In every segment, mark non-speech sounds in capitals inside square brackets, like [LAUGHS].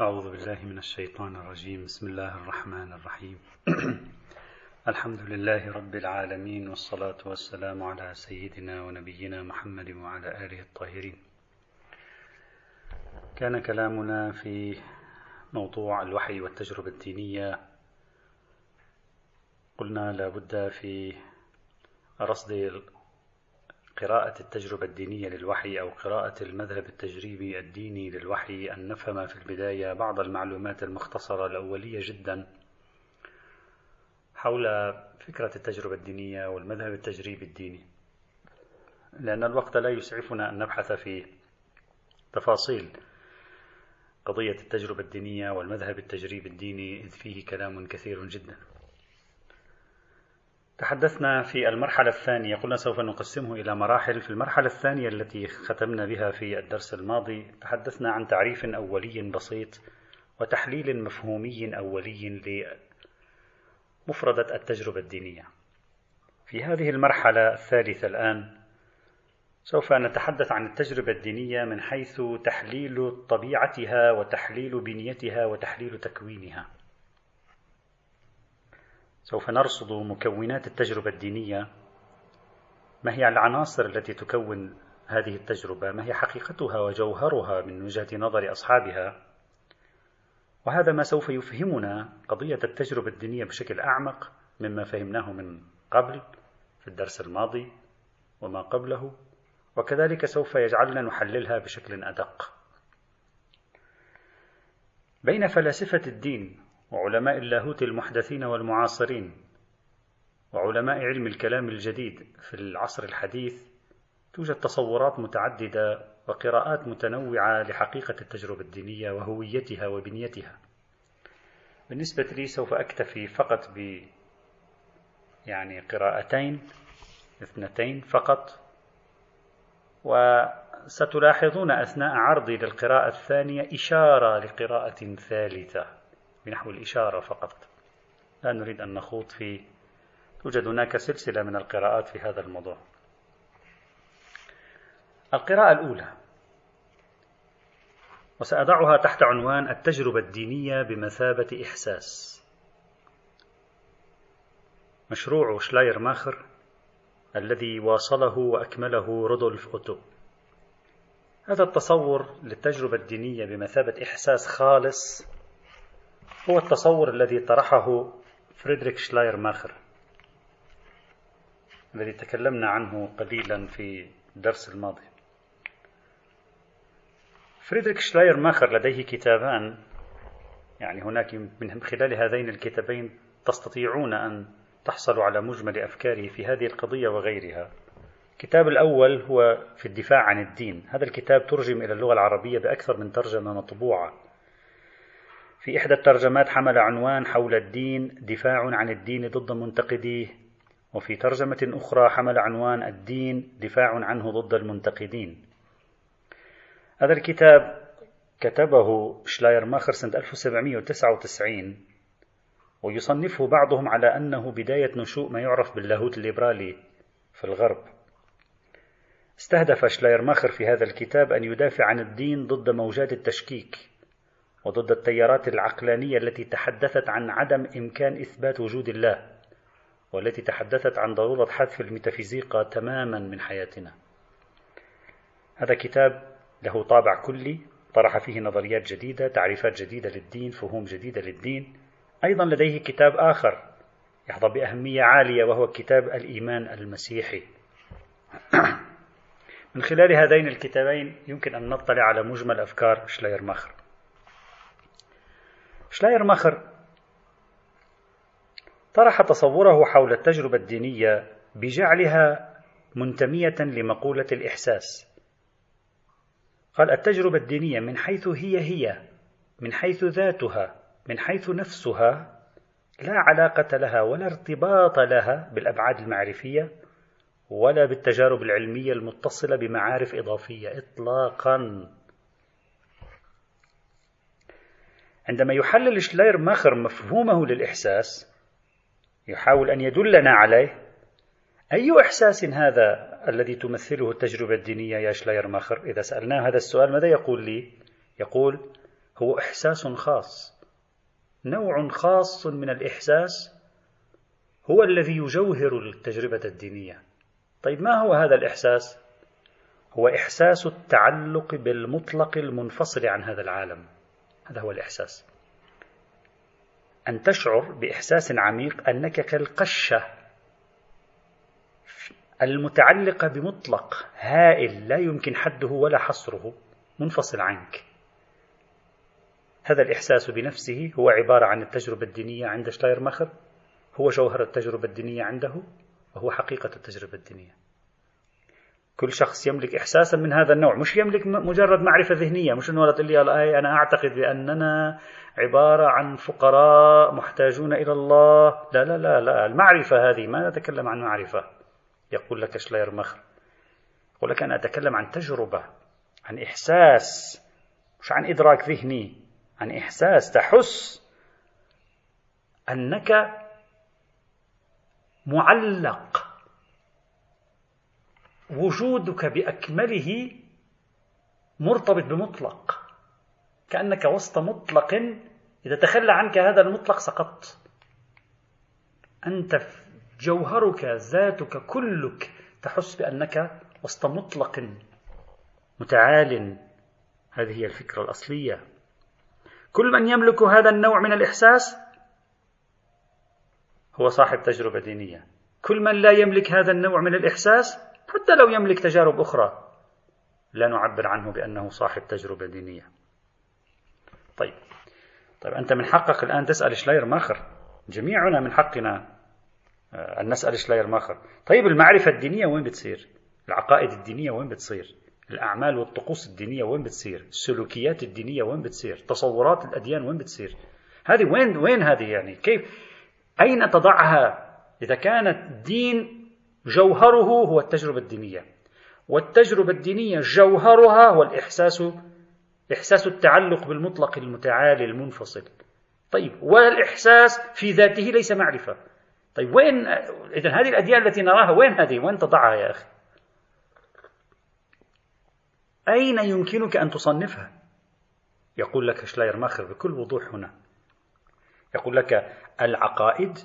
أعوذ بالله من الشيطان الرجيم. بسم الله الرحمن الرحيم. [CLEARS THROAT] الحمد لله رب العالمين والصلاة والسلام على سيدنا ونبينا محمد وعلى آله الطاهرين. كان كلامنا في موضوع الوحي والتجربة الدينية. قلنا لابد في رصد قراءة التجربة الدينية للوحي أو قراءة المذهب التجريبي الديني للوحي أن نفهم في البداية بعض المعلومات المختصرة الأولية جدا. حول فكرة التجربة الدينية والمذهب التجريبي الديني. لأن الوقت لا يسعفنا أن نبحث في تفاصيل قضية التجربة الدينية والمذهب التجريبي الديني إذ فيه كلام كثير جدا. تحدثنا في المرحلة الثانية قلنا سوف نقسمه إلى مراحل. في المرحلة الثانية التي ختمنا بها في الدرس الماضي تحدثنا عن تعريف أولي بسيط وتحليل مفهومي أولي لمفردة التجربة الدينية. في هذه المرحلة الثالثة الآن سوف نتحدث عن التجربة الدينية من حيث تحليل طبيعتها وتحليل بنيتها وتحليل تكوينها. سوف نرصد مكونات التجربة الدينية. ما هي العناصر التي تكون هذه التجربة؟ ما هي حقيقتها وجوهرها من وجهة نظر أصحابها؟ وهذا ما سوف يفهمنا قضية التجربة الدينية بشكل أعمق مما فهمناه من قبل في الدرس الماضي وما قبله وكذلك سوف يجعلنا نحللها بشكل أدق. بين فلاسفة الدين وعلماء اللاهوت المحدثين والمعاصرين وعلماء علم الكلام الجديد في العصر الحديث توجد تصورات متعددة وقراءات متنوعة لحقيقة التجربة الدينية وهويتها وبنيتها. بالنسبة لي سوف أكتفي فقط ب يعني قراءتين اثنتين فقط وستلاحظون أثناء عرضي للقراءة الثانية إشارة لقراءة ثالثة بنحو الإشارة فقط. لا نريد أن نخوض في توجد هناك سلسلة من القراءات في هذا الموضوع. القراءة الأولى وسأضعها تحت عنوان التجربة الدينية بمثابة إحساس. مشروع شلاير ماخر الذي واصله وأكمله رودولف أوتو. هذا التصور للتجربة الدينية بمثابة إحساس خالص هو التصور الذي طرحه فريدريك شلاير ماخر الذي تكلمنا عنه قليلا في الدرس الماضي. فريدريك شلاير ماخر لديه كتابان يعني هناك من خلال هذين الكتابين تستطيعون أن تحصلوا على مجمل أفكاره في هذه القضية وغيرها. الكتاب الأول هو في الدفاع عن الدين. هذا الكتاب ترجم إلى اللغة العربية بأكثر من ترجمة مطبوعة. في إحدى الترجمات حمل عنوان حول الدين دفاع عن الدين ضد منتقديه وفي ترجمة أخرى حمل عنوان الدين دفاع عنه ضد المنتقدين. هذا الكتاب كتبه شلاير ماخر سنة 1799 ويصنفه بعضهم على أنه بداية نشوء ما يعرف باللاهوت الليبرالي في الغرب. استهدف شلاير ماخر في هذا الكتاب أن يدافع عن الدين ضد موجات التشكيك. وضد التيارات العقلانية التي تحدثت عن عدم إمكان إثبات وجود الله والتي تحدثت عن ضرورة حذف الميتافيزيقا تماما من حياتنا. هذا كتاب له طابع كلي طرح فيه نظريات جديدة تعريفات جديدة للدين فهوم جديدة للدين. أيضا لديه كتاب آخر يحظى بأهمية عالية وهو كتاب الإيمان المسيحي. [CLEARS THROAT] من خلال هذين الكتابين يمكن أن نطلع على مجمل أفكار شلاير شلاير ماخر. طرح تصوره حول التجربة الدينية بجعلها منتمية لمقولة الإحساس. قال التجربة الدينية من حيث هي هي من حيث ذاتها من حيث نفسها لا علاقة لها ولا ارتباط لها بالأبعاد المعرفية ولا بالتجارب العلمية المتصلة بمعارف إضافية إطلاقا. عندما يحلل شلاير ماخر مفهومه للإحساس يحاول أن يدلنا عليه أي إحساس هذا الذي تمثله التجربة الدينية يا شلاير ماخر إذا سألناه هذا السؤال ماذا يقول لي؟ يقول هو إحساس خاص نوع خاص من الإحساس هو الذي يجوهر التجربة الدينية طيب ما هو هذا الإحساس؟ هو إحساس التعلق بالمطلق المنفصل عن هذا العالم هذا هو الإحساس. أن تشعر بإحساس عميق أنك كالقشة المتعلقة بمطلق هائل لا يمكن حده ولا حصره منفصل عنك. هذا الإحساس بنفسه هو عبارة عن التجربة الدينية عند شلايرماخر هو جوهر التجربة الدينية عنده وهو حقيقة التجربة الدينية. كل شخص يملك إحساسا من هذا النوع مش يملك مجرد معرفة ذهنية. مش أنه تقول لي أنا أعتقد بأننا عبارة عن فقراء محتاجون إلى الله. لا لا لا لا المعرفة هذه ما نتكلم عن معرفة. يقول لك شلاير مخر يقول لك أنا أتكلم عن تجربة عن إحساس مش عن إدراك ذهني عن إحساس تحس أنك معلق وجودك بأكمله مرتبط بمطلق. كأنك وسط مطلق. إذا تخلى عنك هذا المطلق سقطت. أنت جوهرك ذاتك كلك تحس بأنك وسط مطلق متعال. هذه هي الفكرة الأصلية. كل من يملك هذا النوع من الإحساس هو صاحب تجربة دينية. كل من لا يملك هذا النوع من الإحساس حتى لو يملك تجارب أخرى. لا نعبر عنه بأنه صاحب تجربة دينية. طيب. طيب أنت من حقك الآن تسأل شلاير ماخر. جميعنا من حقنا آه، أن نسأل شلاير ماخر. طيب المعرفة الدينية وين بتصير؟ العقائد الدينية وين بتصير؟ الأعمال والطقوس الدينية وين بتصير؟ السلوكيات الدينية وين بتصير؟ تصورات الأديان وين بتصير؟ هذه وين وين هذه يعني؟ كيف؟ أين تضعها إذا كانت دين جوهره هو التجربة الدينية. والتجربة الدينية جوهرها هو الإحساس إحساس التعلق بالمطلق المتعالي المنفصل. طيب والإحساس في ذاته ليس معرفة. طيب وين إذا هذه الأديان التي نراها وين هذه؟ وين تضعها يا أخي؟ أين يمكنك أن تصنفها؟ يقول لك شلاير ماخر بكل وضوح هنا. يقول لك العقائد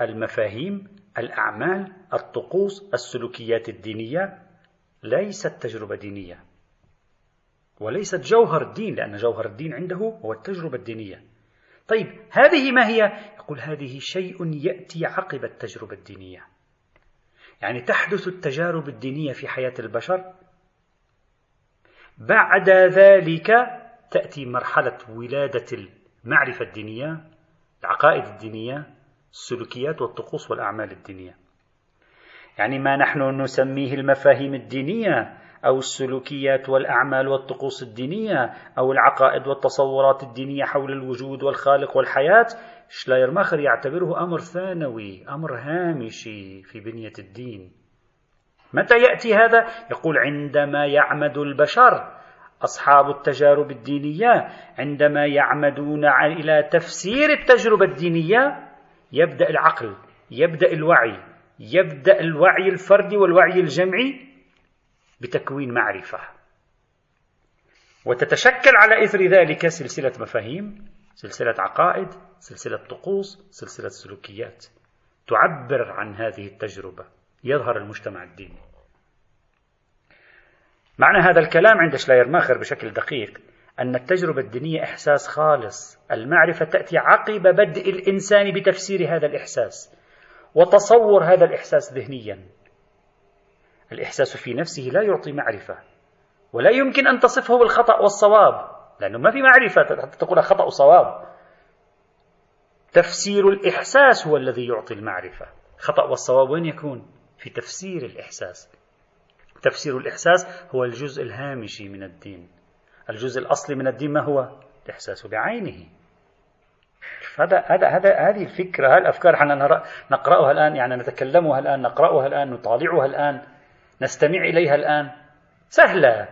المفاهيم الأعمال الطقوس السلوكيات الدينية ليست تجربة دينية. وليست جوهر الدين لأن جوهر الدين عنده هو التجربة الدينية. طيب هذه ما هي؟ يقول هذه شيء يأتي عقب التجربة الدينية. يعني تحدث التجارب الدينية في حياة البشر؟ بعد ذلك تأتي مرحلة ولادة المعرفة الدينية العقائد الدينية السلوكيات والطقوس والأعمال الدينية يعني ما نحن نسميه المفاهيم الدينية أو السلوكيات والأعمال والطقوس الدينية أو العقائد والتصورات الدينية حول الوجود والخالق والحياة شلايرماخر يعتبره أمر ثانوي أمر هامشي في بنية الدين متى يأتي هذا؟ يقول عندما يعمد البشر أصحاب التجارب الدينية عندما يعمدون إلى تفسير التجربة الدينية يبدأ العقل يبدأ الوعي يبدأ الوعي الفردي والوعي الجمعي بتكوين معرفة. وتتشكل على إثر ذلك سلسلة مفاهيم سلسلة عقائد سلسلة طقوس سلسلة سلوكيات. تعبر عن هذه التجربة. يظهر المجتمع الديني. معنى هذا الكلام عند شلايرماخر بشكل دقيق أن التجربة الدينية إحساس خالص. المعرفة تأتي عقب بدء الإنسان بتفسير هذا الإحساس وتصور هذا الإحساس ذهنيا. الإحساس في نفسه لا يعطي معرفة ولا يمكن أن تصفه بالخطأ والصواب لأنه ما في معرفة حتى تقول خطأ وصواب. تفسير الإحساس هو الذي يعطي المعرفة. خطأ والصواب وين يكون؟ في تفسير الإحساس. تفسير الإحساس هو الجزء الهامشي من الدين. الجزء الأصلي من الدين ما هو؟ الإحساس بعينه. هذا هذا هذا هذه الفكرة هذه الأفكار حنا نقرأها الآن يعني نتكلمها الآن نقرأها الآن نطالعها الآن نستمع إليها الآن. سهلة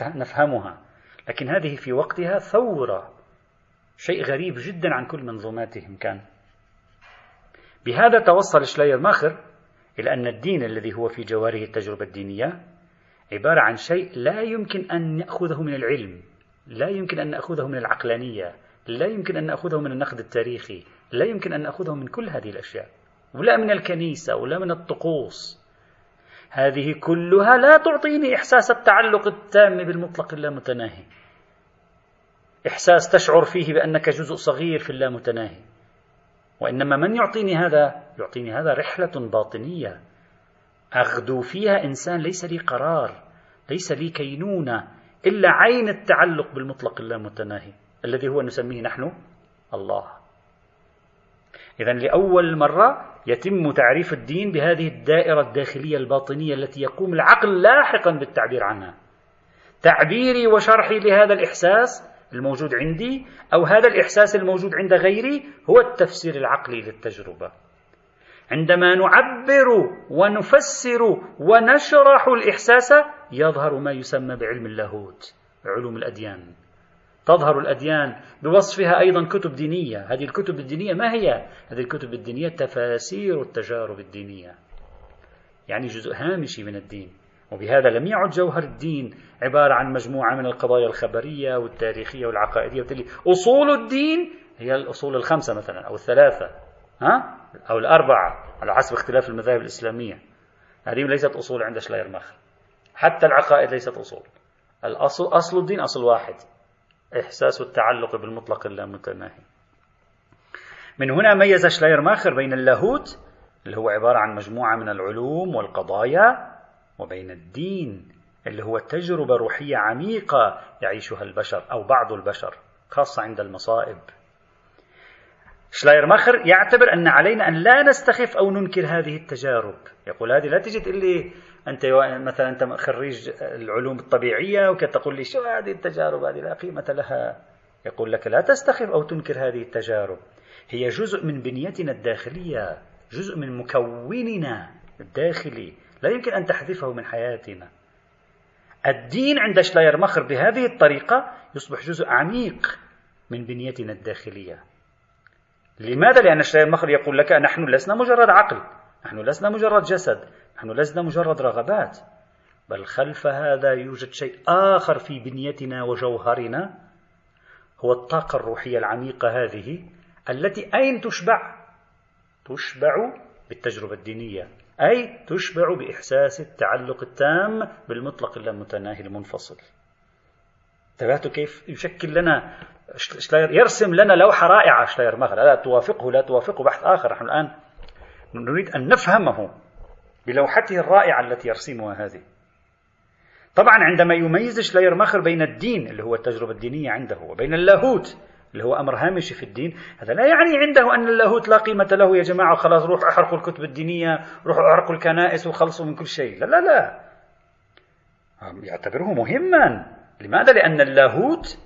نفهمها. لكن هذه في وقتها ثورة. شيء غريب جدا عن كل منظوماتهم كان. بهذا توصل شلاير ماخر إلى أن الدين الذي هو في جواره التجربة الدينية عبارة عن شيء لا يمكن أن نأخذه من العلم لا يمكن أن نأخذه من العقلانية لا يمكن أن نأخذه من النقد التاريخي لا يمكن أن نأخذه من كل هذه الأشياء ولا من الكنيسة ولا من الطقوس. هذه كلها لا تعطيني إحساس التعلق التام بالمطلق اللامتناهي. إحساس تشعر فيه بأنك جزء صغير في اللامتناهي. وإنما من يعطيني هذا؟ يعطيني هذا رحلة باطنية. أغدو فيها إنسان ليس لي قرار ليس لي كينونة إلا عين التعلق بالمطلق اللامتناهي الذي هو نسميه نحن الله. إذا لأول مرة يتم تعريف الدين بهذه الدائرة الداخلية الباطنية التي يقوم العقل لاحقا بالتعبير عنها. تعبيري وشرحي لهذا الإحساس الموجود عندي أو هذا الإحساس الموجود عند غيري هو التفسير العقلي للتجربة. عندما نعبر ونفسر ونشرح الإحساس يظهر ما يسمى بعلم اللاهوت علوم الأديان. تظهر الأديان بوصفها أيضا كتب دينية. هذه الكتب الدينية ما هي؟ هذه الكتب الدينية تفاسير التجارب الدينية. يعني جزء هامشي من الدين. وبهذا لم يعد جوهر الدين عبارة عن مجموعة من القضايا الخبرية والتاريخية والعقائدية. وبالتالي أصول الدين هي الأصول الخمسة مثلا أو الثلاثة. ها؟ أو الأربعة على حسب اختلاف المذاهب الإسلامية. هذه ليست أصول عند شلايرماخر حتى العقائد ليست أصول. الأصل أصل الدين أصل واحد. إحساس التعلق بالمطلق اللامتناهي من هنا ميز شلايرماخر بين اللاهوت اللي هو عبارة عن مجموعة من العلوم والقضايا وبين الدين اللي هو تجربة روحية عميقة يعيشها البشر أو بعض البشر خاصة عند المصائب. شلايرماخر يعتبر أن علينا أن لا نستخف أو ننكر هذه التجارب. يقول هذه لا تقول لي أنت مثلا أنت خريج العلوم الطبيعية وكتقول لي شو هذه التجارب؟ هذه لا قيمة لها. يقول لك لا تستخف أو تنكر هذه التجارب. هي جزء من بنيتنا الداخلية جزء من مكوننا الداخلي. لا يمكن أن تحذفه من حياتنا. الدين عند شلايرماخر بهذه الطريقة يصبح جزء عميق من بنيتنا الداخلية. لماذا؟ لأن شلايرماخر يقول لك نحن لسنا مجرد عقل نحن لسنا مجرد جسد نحن لسنا مجرد رغبات بل خلف هذا يوجد شيء آخر في بنيتنا وجوهرنا هو الطاقة الروحية العميقة هذه التي أين تشبع؟ تشبع بالتجربة الدينية أي تشبع بإحساس التعلق التام بالمطلق اللامتناهي المنفصل انتبهتوا كيف يشكل لنا شلاير يرسم لنا لوحة رائعة شلاير مثلا. لا توافقه لا توافقه. بحث آخر نحن الآن نريد أن نفهمه بلوحته الرائعة التي يرسمها هذه. طبعا عندما يميز شلاير ماخر بين الدين اللي هو التجربة الدينية عنده وبين اللاهوت اللي هو أمر هامشي في الدين هذا لا يعني عنده أن اللاهوت لا قيمة له يا جماعة خلاص روحوا أحرقوا الكتب الدينية روحوا أحرقوا الكنائس وخلصوا من كل شيء. لا لا لا. يعتبره مهما. لماذا؟ لأن اللاهوت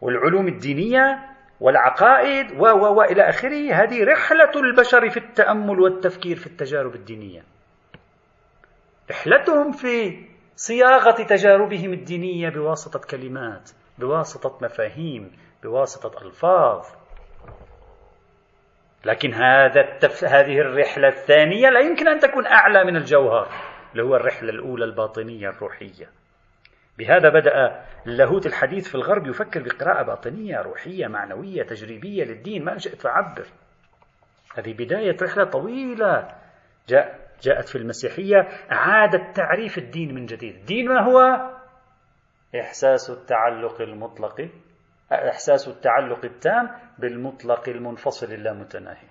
والعلوم الدينية والعقائد و و و إلى آخره هذه رحلة البشر في التأمل والتفكير في التجارب الدينية. رحلتهم في صياغة تجاربهم الدينية بواسطة كلمات بواسطة مفاهيم بواسطة ألفاظ. لكن هذا التف... هذه الرحلة الثانية لا يمكن أن تكون أعلى من الجوهر اللي هو الرحلة الأولى الباطنية الروحية. بهذا بدأ اللاهوت الحديث في الغرب يفكر بقراءة باطنية روحية معنوية تجريبية للدين. ما شئت فعبر هذه بداية رحلة طويلة جاء جاءت في المسيحية. أعادت تعريف الدين من جديد. الدين ما هو؟ إحساس التعلق المطلق إحساس التعلق التام بالمطلق المنفصل اللامتناهي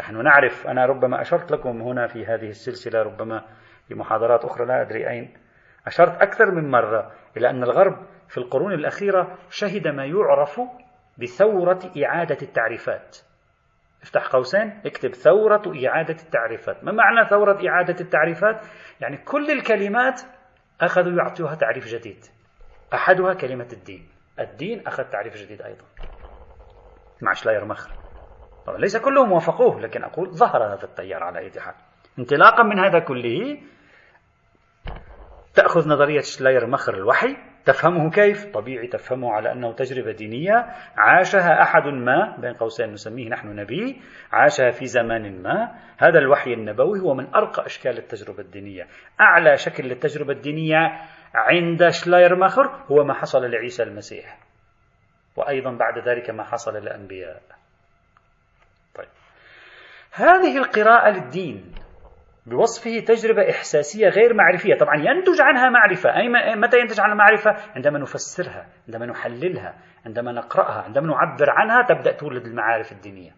نحن نعرف أنا ربما أشرت لكم هنا في هذه السلسلة ربما في محاضرات أخرى لا أدري أين. أشرت أكثر من مرة إلى أن الغرب في القرون الأخيرة شهد ما يعرف بثورة إعادة التعريفات. افتح قوسين اكتب ثورة إعادة التعريفات. ما معنى ثورة إعادة التعريفات؟ يعني كل الكلمات أخذوا يعطوها تعريف جديد. أحدها كلمة الدين. الدين أخذ تعريف جديد أيضا. مع شلاير مخر. طبعا ليس كلهم وافقوه لكن أقول ظهر هذا التيار على أي حال. انطلاقا من هذا كله تأخذ نظرية شلاير مخر الوحي تفهمه كيف؟ طبيعي تفهمه على أنه تجربة دينية عاشها أحد ما بين قوسين نسميه نحن نبي عاشها في زمان ما. هذا الوحي النبوي هو من أرقى أشكال التجربة الدينية. أعلى شكل للتجربة الدينية عند شلايرماخر هو ما حصل لعيسى المسيح. وأيضا بعد ذلك ما حصل للأنبياء. طيب. هذه القراءة للدين. بوصفه تجربة إحساسية غير معرفية. طبعا ينتج عنها معرفة. أي متى ينتج عنها معرفة؟ عندما نفسرها عندما نحللها عندما نقرأها عندما نعبر عنها تبدأ تولد المعارف الدينية.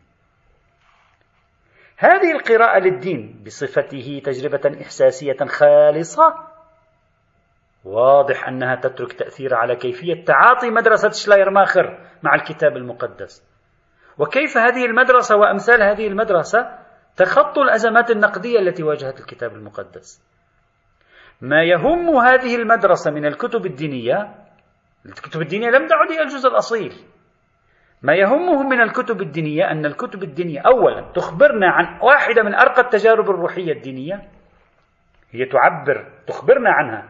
هذه القراءة للدين بصفته تجربة إحساسية خالصة. واضح أنها تترك تأثير على كيفية تعاطي مدرسة شلايرماخر مع الكتاب المقدس. وكيف هذه المدرسة وأمثال هذه المدرسة؟ تخطوا الأزمات النقدية التي واجهت الكتاب المقدس. ما يهم هذه المدرسة من الكتب الدينية الكتب الدينية لم تعد هي الجزء الأصيل. ما يهمهم من الكتب الدينية أن الكتب الدينية أولا تخبرنا عن واحدة من أرقى التجارب الروحية الدينية هي تعبر تخبرنا عنها.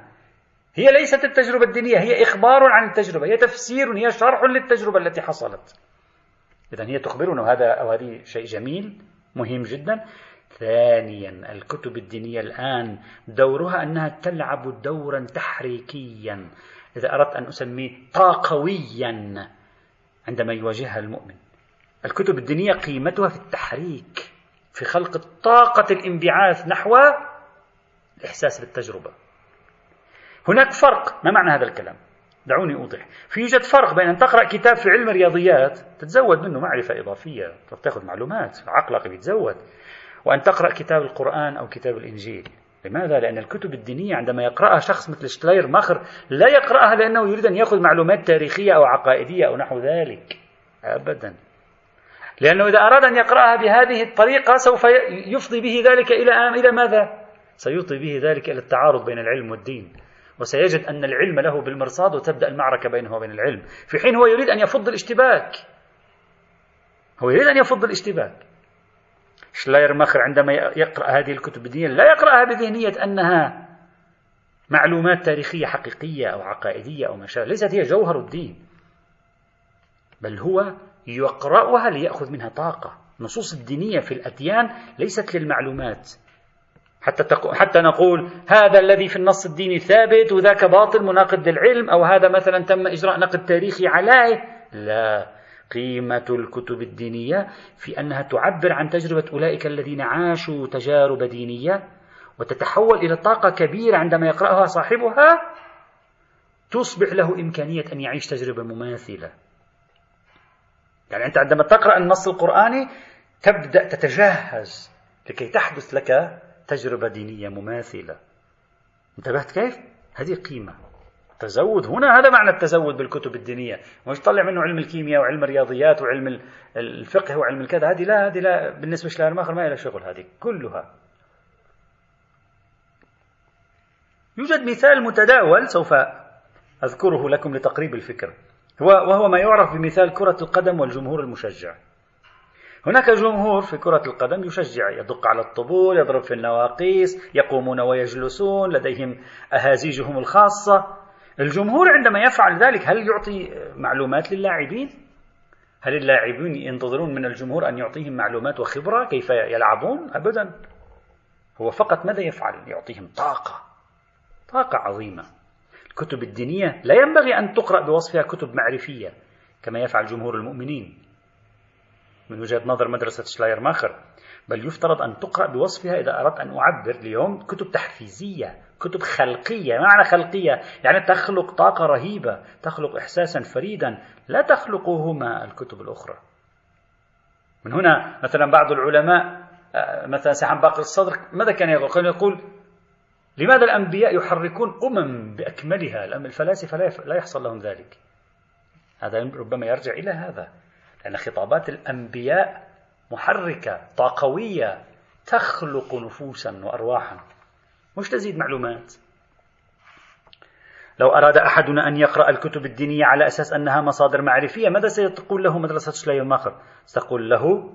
هي ليست التجربة الدينية هي إخبار عن التجربة هي تفسير هي شرح للتجربة التي حصلت. إذا هي تخبرنا وهذا أو هذه شيء جميل. مهم جدا. ثانيا الكتب الدينية الآن دورها أنها تلعب دورا تحريكيا. إذا أردت أن أسميه طاقويا عندما يواجهها المؤمن. الكتب الدينية قيمتها في التحريك في خلق طاقة الانبعاث نحو الإحساس بالتجربة. هناك فرق ما معنى هذا الكلام؟ دعوني أوضح. في يوجد فرق بين أن تقرأ كتاب في علم الرياضيات تتزود منه معرفة إضافية تاخذ معلومات عقلك بيتزود وأن تقرأ كتاب القرآن أو كتاب الإنجيل. لماذا؟ لأن الكتب الدينية عندما يقرأها شخص مثل شتلاير ماخر لا يقرأها لأنه يريد أن يأخذ معلومات تاريخية أو عقائدية أو نحو ذلك. أبدا. لأنه إذا أراد أن يقرأها بهذه الطريقة سوف يفضي به ذلك إلى إلى ماذا؟ سيفضي به ذلك إلى التعارض بين العلم والدين. وسيجد أن العلم له بالمرصاد وتبدأ المعركة بينه وبين العلم. في حين هو يريد أن يفض الاشتباك. هو يريد أن يفض الاشتباك. شلاير ماخر عندما يقرأ هذه الكتب الدينية لا يقرأها بذهنية أنها معلومات تاريخية حقيقية أو عقائدية أو ما شابه. ليست هي جوهر الدين. بل هو يقرأها ليأخذ منها طاقة. النصوص الدينية في الأديان ليست للمعلومات. حتى حتى نقول هذا الذي في النص الديني ثابت وذاك باطل مناقض للعلم أو هذا مثلا تم إجراء نقد تاريخي عليه. لا. قيمة الكتب الدينية في أنها تعبر عن تجربة أولئك الذين عاشوا تجارب دينية وتتحول إلى طاقة كبيرة عندما يقرأها صاحبها تصبح له إمكانية أن يعيش تجربة مماثلة. يعني أنت عندما تقرأ النص القرآني تبدأ تتجهز لكي تحدث لك تجربة دينية مماثلة. انتبهت كيف؟ هذه قيمة. تزود. هنا هذا معنى التزود بالكتب الدينية. مش طلع منه علم الكيمياء وعلم الرياضيات وعلم الفقه وعلم الكذا. هذه لا هذه لا. بالنسبة للآخر ما لها شغل هذه. كلها. يوجد مثال متداول سوف أذكره لكم لتقريب الفكرة وهو ما يعرف بمثال كرة القدم والجمهور المشجع. هناك جمهور في كرة القدم يشجع يدق على الطبول يضرب في النواقيس يقومون ويجلسون لديهم أهازيجهم الخاصة الجمهور عندما يفعل ذلك هل يعطي معلومات للاعبين؟ هل اللاعبين ينتظرون من الجمهور أن يعطيهم معلومات وخبرة كيف يلعبون؟ أبدا هو فقط ماذا يفعل؟ يعطيهم طاقة طاقة عظيمة الكتب الدينية لا ينبغي أن تقرأ بوصفها كتب معرفية كما يفعل جمهور المؤمنين من وجهة نظر مدرسة شلاير ماخر بل يفترض أن تقرأ بوصفها إذا أردت أن أعبر اليوم كتب تحفيزية كتب خلقية. معنى خلقية؟ يعني تخلق طاقة رهيبة تخلق إحساسا فريدا لا تخلقهما الكتب الأخرى. من هنا مثلا بعض العلماء آه، مثلا سحن باقر الصدر ماذا كان يقول؟ كان يقول لماذا الأنبياء يحركون أمم بأكملها؟ الفلاسفة لا يحصل لهم ذلك. هذا ربما يرجع إلى هذا. لأن خطابات الأنبياء محركة طاقوية تخلق نفوسا وأرواحا. مش تزيد معلومات. لو أراد أحدنا أن يقرأ الكتب الدينية على أساس أنها مصادر معرفية ماذا ستقول له مدرسة شلي المخر ستقول له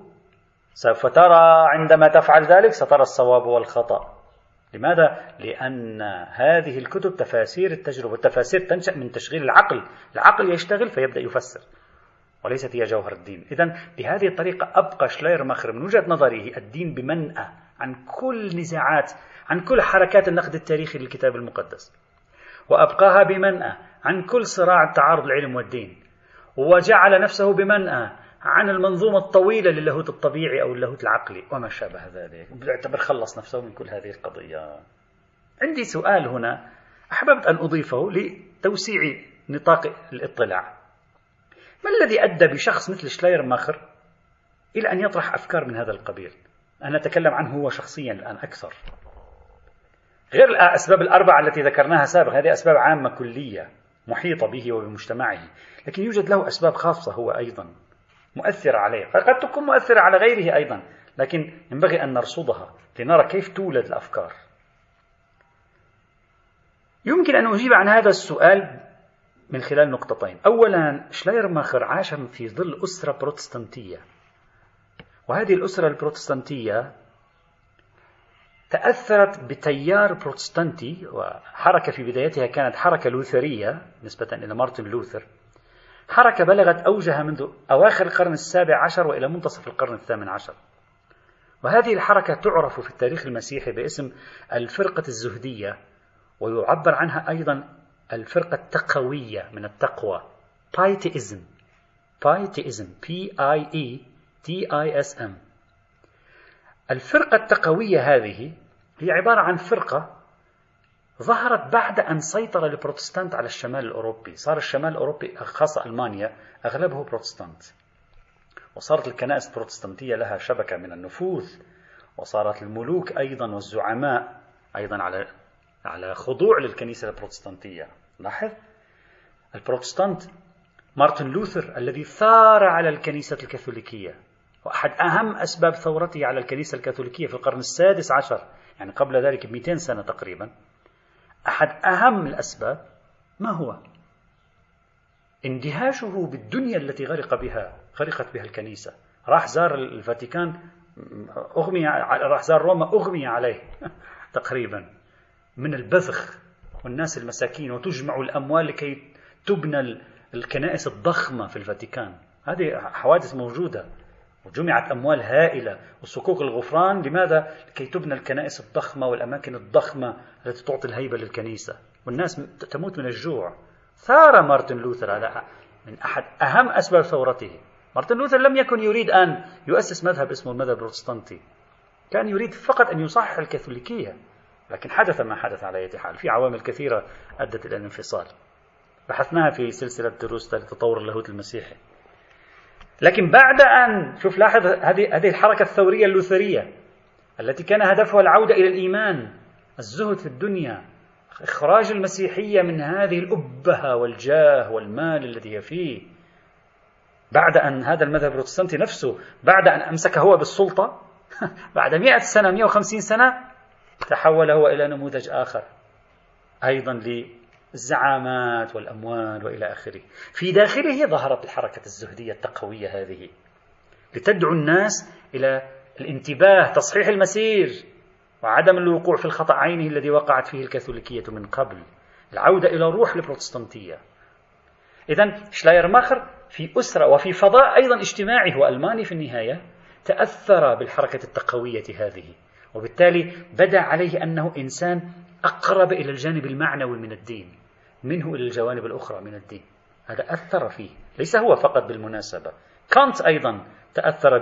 سوف ترى عندما تفعل ذلك سترى الصواب والخطأ. لماذا؟ لأن هذه الكتب تفاسير التجربة التفاسير تنشأ من تشغيل العقل. العقل يشتغل فيبدأ يفسر. وليست هي جوهر الدين. إذا بهذه الطريقة أبقى شلاير مخر من وجهة نظره الدين بمنأى عن كل نزاعات عن كل حركات النقد التاريخي للكتاب المقدس. وأبقاها بمنأى عن كل صراع تعارض العلم والدين. وجعل نفسه بمنأى عن المنظومة الطويلة للاهوت الطبيعي أو اللاهوت العقلي. وما شابه ذلك. يعتبر خلص نفسه من كل هذه القضية. عندي سؤال هنا. أحببت أن أضيفه لتوسيع نطاق الاطلاع. ما الذي أدى بشخص مثل شلاير ماخر إلى أن يطرح أفكار من هذا القبيل؟ أنا أتكلم عنه هو شخصيا الآن أكثر. غير الأسباب الأربعة التي ذكرناها سابقا هذه أسباب عامة كلية محيطة به وبمجتمعه لكن يوجد له أسباب خاصة هو أيضا مؤثرة عليه. قد تكون مؤثرة على غيره أيضا لكن ينبغي أن نرصدها لنرى كيف تولد الأفكار. يمكن أن أجيب عن هذا السؤال من خلال نقطتين. أولا شلايرماخر عاش في ظل أسرة بروتستانتية. وهذه الأسرة البروتستانتية تأثرت بتيار بروتستانتي وحركة في بدايتها كانت حركة لوثرية نسبة إلى مارتن لوثر. حركة بلغت أوجها منذ أواخر القرن السابع عشر وإلى منتصف القرن الثامن عشر. وهذه الحركة تعرف في التاريخ المسيحي باسم الفرقة الزهدية ويعبر عنها أيضا الفرقة التقوية من التقوى. بايتيزم بايتيزم P I E T I S M. الفرقة التقوية هذه هي عبارة عن فرقة ظهرت بعد أن سيطر البروتستانت على الشمال الأوروبي. صار الشمال الأوروبي خاصة ألمانيا أغلبه بروتستانت. وصارت الكنائس البروتستانتية لها شبكة من النفوذ. وصارت الملوك أيضا والزعماء أيضا على على خضوع للكنيسة البروتستانتية. لاحظ؟ البروتستانت مارتن لوثر الذي ثار على الكنيسة الكاثوليكية وأحد أهم أسباب ثورته على الكنيسة الكاثوليكية في القرن السادس عشر يعني قبل ذلك ب 200 سنة تقريبا. أحد أهم الأسباب ما هو؟ اندهاشه بالدنيا التي غرق بها غرقت بها الكنيسة. راح زار الفاتيكان أغمي راح زار روما أغمي عليه [LAUGHS] تقريبا. من البذخ والناس المساكين وتجمع الأموال لكي تبنى الكنائس الضخمة في الفاتيكان. هذه حوادث موجودة وجمعت أموال هائلة وصكوك الغفران. لماذا؟ لكي تبنى الكنائس الضخمة والأماكن الضخمة التي تعطي الهيبة للكنيسة. والناس تموت من الجوع. ثار مارتن لوثر هذا من أحد أهم أسباب ثورته. مارتن لوثر لم يكن يريد أن يؤسس مذهب اسمه المذهب البروتستانتي. كان يريد فقط أن يصحح الكاثوليكية. لكن حدث ما حدث على أي حال. في عوامل كثيرة أدت إلى الانفصال. بحثناها في سلسلة دروس تطور اللاهوت المسيحي. لكن بعد أن شوف لاحظ هذه هذه الحركة الثورية اللوثرية التي كان هدفها العودة إلى الإيمان الزهد في الدنيا إخراج المسيحية من هذه الأبهة والجاه والمال الذي هي فيه. بعد أن هذا المذهب البروتستانتي نفسه بعد أن أمسك هو بالسلطة [LAUGHS] بعد مئة سنة 150 سنة تحول هو إلى نموذج آخر أيضا الزعامات والأموال وإلى آخره. في داخله ظهرت الحركة الزهدية التقوية هذه لتدعو الناس إلى الانتباه تصحيح المسير وعدم الوقوع في الخطأ عينه الذي وقعت فيه الكاثوليكية من قبل العودة إلى روح البروتستانتية. إذا شلايرماخر في أسرة وفي فضاء أيضا اجتماعي وألماني في النهاية تأثر بالحركة التقوية هذه. وبالتالي بدا عليه أنه إنسان أقرب إلى الجانب المعنوي من الدين منه إلى الجوانب الأخرى من الدين. هذا أثر فيه ليس هو فقط بالمناسبة. كانت أيضا تأثر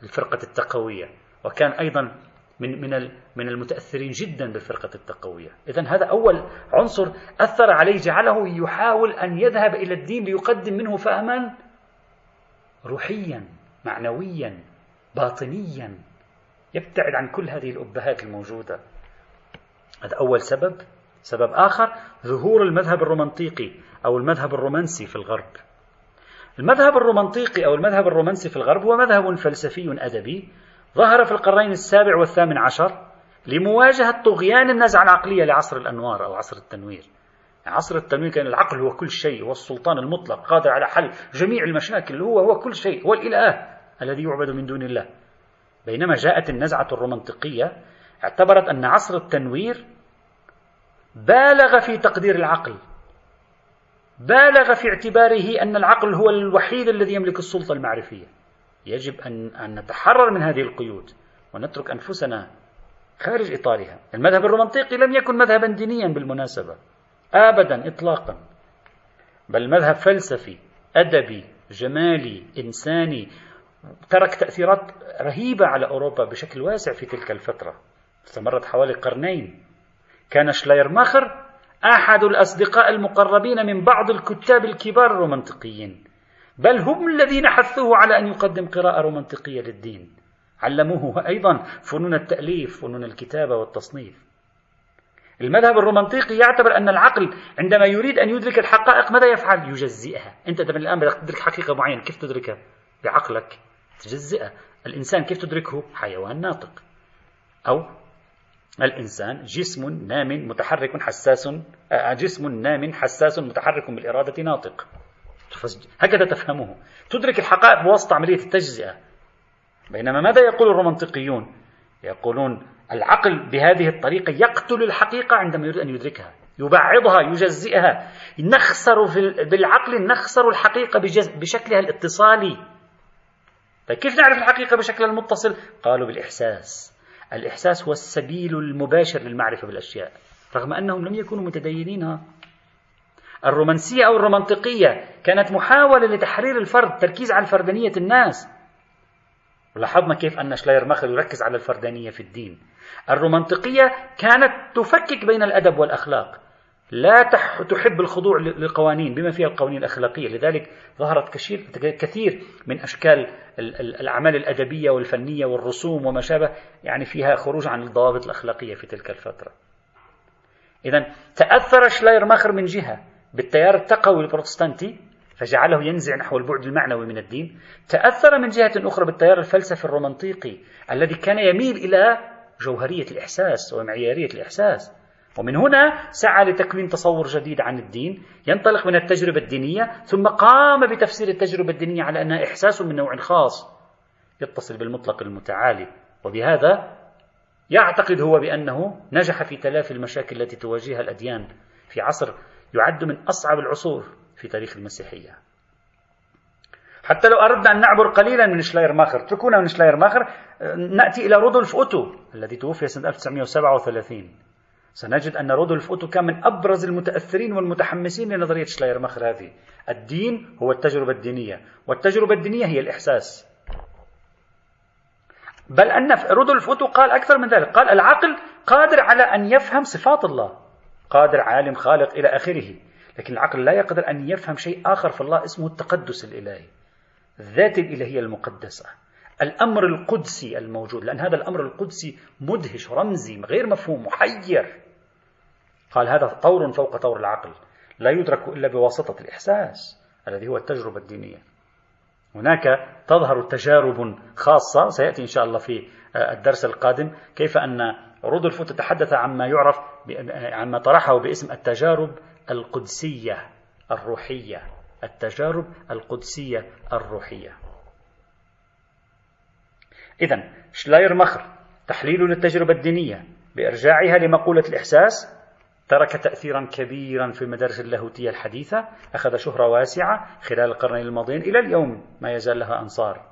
بالفرقة التقوية وكان أيضا من من من المتأثرين جدا بالفرقة التقوية، اذا هذا أول عنصر أثر عليه جعله يحاول أن يذهب إلى الدين ليقدم منه فهما روحيا معنويا باطنيا. يبتعد عن كل هذه الأبهات الموجودة. هذا أول سبب. سبب آخر ظهور المذهب الرومانطيقي أو المذهب الرومانسي في الغرب. المذهب الرومانطيقي أو المذهب الرومانسي في الغرب هو مذهب فلسفي أدبي. ظهر في القرنين السابع والثامن عشر لمواجهة طغيان النزعة العقلية لعصر الأنوار أو عصر التنوير. يعني عصر التنوير كان العقل هو كل شيء هو السلطان المطلق قادر على حل جميع المشاكل هو هو كل شيء هو الإله الذي يعبد من دون الله. بينما جاءت النزعة الرومانطيقية اعتبرت أن عصر التنوير بالغ في تقدير العقل. بالغ في اعتباره أن العقل هو الوحيد الذي يملك السلطة المعرفية. يجب أن, أن نتحرر من هذه القيود ونترك أنفسنا خارج إطارها. المذهب الرومانطيقي لم يكن مذهبا دينيا بالمناسبة أبدا إطلاقا. بل مذهب فلسفي أدبي جمالي إنساني ترك تأثيرات رهيبة على أوروبا بشكل واسع في تلك الفترة. استمرت حوالي قرنين. كان شلايرماخر أحد الأصدقاء المقربين من بعض الكتاب الكبار الرومانطيقيين بل هم الذين حثوه على أن يقدم قراءة رومانطيقية للدين. علموه أيضا فنون التأليف فنون الكتابة والتصنيف. المذهب الرومانطيقي يعتبر أن العقل عندما يريد أن يدرك الحقائق ماذا يفعل؟ يجزئها. أنت من الآن بدك تدرك حقيقة معينة. كيف تدركها؟ بعقلك. تجزئها الإنسان كيف تدركه؟ حيوان ناطق. أو الإنسان جسم نام متحرك حساس آه، جسم نام حساس متحرك بالإرادة ناطق. هكذا تفهمه. تدرك الحقائق بواسطة عملية التجزئة. بينما ماذا يقول الرومانطيقيون يقولون العقل بهذه الطريقة يقتل الحقيقة عندما يريد أن يدركها يبعضها يجزئها. نخسر في بالعقل نخسر الحقيقة بشكلها الاتصالي. طيب كيف نعرف الحقيقة بشكلها المتصل؟ قالوا بالإحساس. الإحساس هو السبيل المباشر للمعرفة بالأشياء رغم أنهم لم يكونوا متدينين. الرومانسية أو الرومانطيقية كانت محاولة لتحرير الفرد تركيز على فردانية الناس. لاحظنا كيف أن شلاير ماخر يركز على الفردانية في الدين. الرومانطيقية كانت تفكك بين الأدب والأخلاق. لا تحب الخضوع للقوانين بما فيها القوانين الأخلاقية. لذلك ظهرت كثير من أشكال الأعمال الأدبية والفنية والرسوم وما شابه يعني فيها خروج عن الضوابط الأخلاقية في تلك الفترة. إذا تأثر شلاير ماخر من جهة بالتيار التقوي البروتستانتي فجعله ينزع نحو البعد المعنوي من الدين. تأثر من جهة أخرى بالتيار الفلسفي الرومانطيقي الذي كان يميل إلى جوهرية الإحساس ومعيارية الإحساس. ومن هنا سعى لتكوين تصور جديد عن الدين ينطلق من التجربة الدينية ثم قام بتفسير التجربة الدينية على أنها إحساس من نوع خاص يتصل بالمطلق المتعالي. وبهذا يعتقد هو بأنه نجح في تلافي المشاكل التي تواجهها الأديان في عصر يعد من أصعب العصور في تاريخ المسيحية. حتى لو أردنا أن نعبر قليلا من شلاير ماخر اتركونا من شلاير ماخر نأتي إلى رودولف أوتو الذي توفي سنة 1937 سنجد أن رودولف أوتو كان من أبرز المتأثرين والمتحمسين لنظرية شلاير ماخر هذه. الدين هو التجربة الدينية والتجربة الدينية هي الإحساس. بل أن رودولف أوتو قال أكثر من ذلك قال العقل قادر على أن يفهم صفات الله قادر عالم خالق إلى آخره لكن العقل لا يقدر أن يفهم شيء آخر في الله اسمه التقدس الإلهي الذات الإلهية المقدسة. الأمر القدسي الموجود لأن هذا الأمر القدسي مدهش رمزي غير مفهوم محير. قال هذا طور فوق طور العقل لا يدرك إلا بواسطة الإحساس الذي هو التجربة الدينية. هناك تظهر تجارب خاصة سيأتي إن شاء الله في الدرس القادم كيف أن رودولف تتحدث عما يعرف عما طرحه باسم التجارب القدسية الروحية. التجارب القدسية الروحية. إذا شلاير مخر تحليل للتجربة الدينية بإرجاعها لمقولة الإحساس ترك تأثيرا كبيرا في المدارس اللاهوتية الحديثة أخذ شهرة واسعة خلال القرنين الماضيين إلى اليوم ما يزال لها أنصار.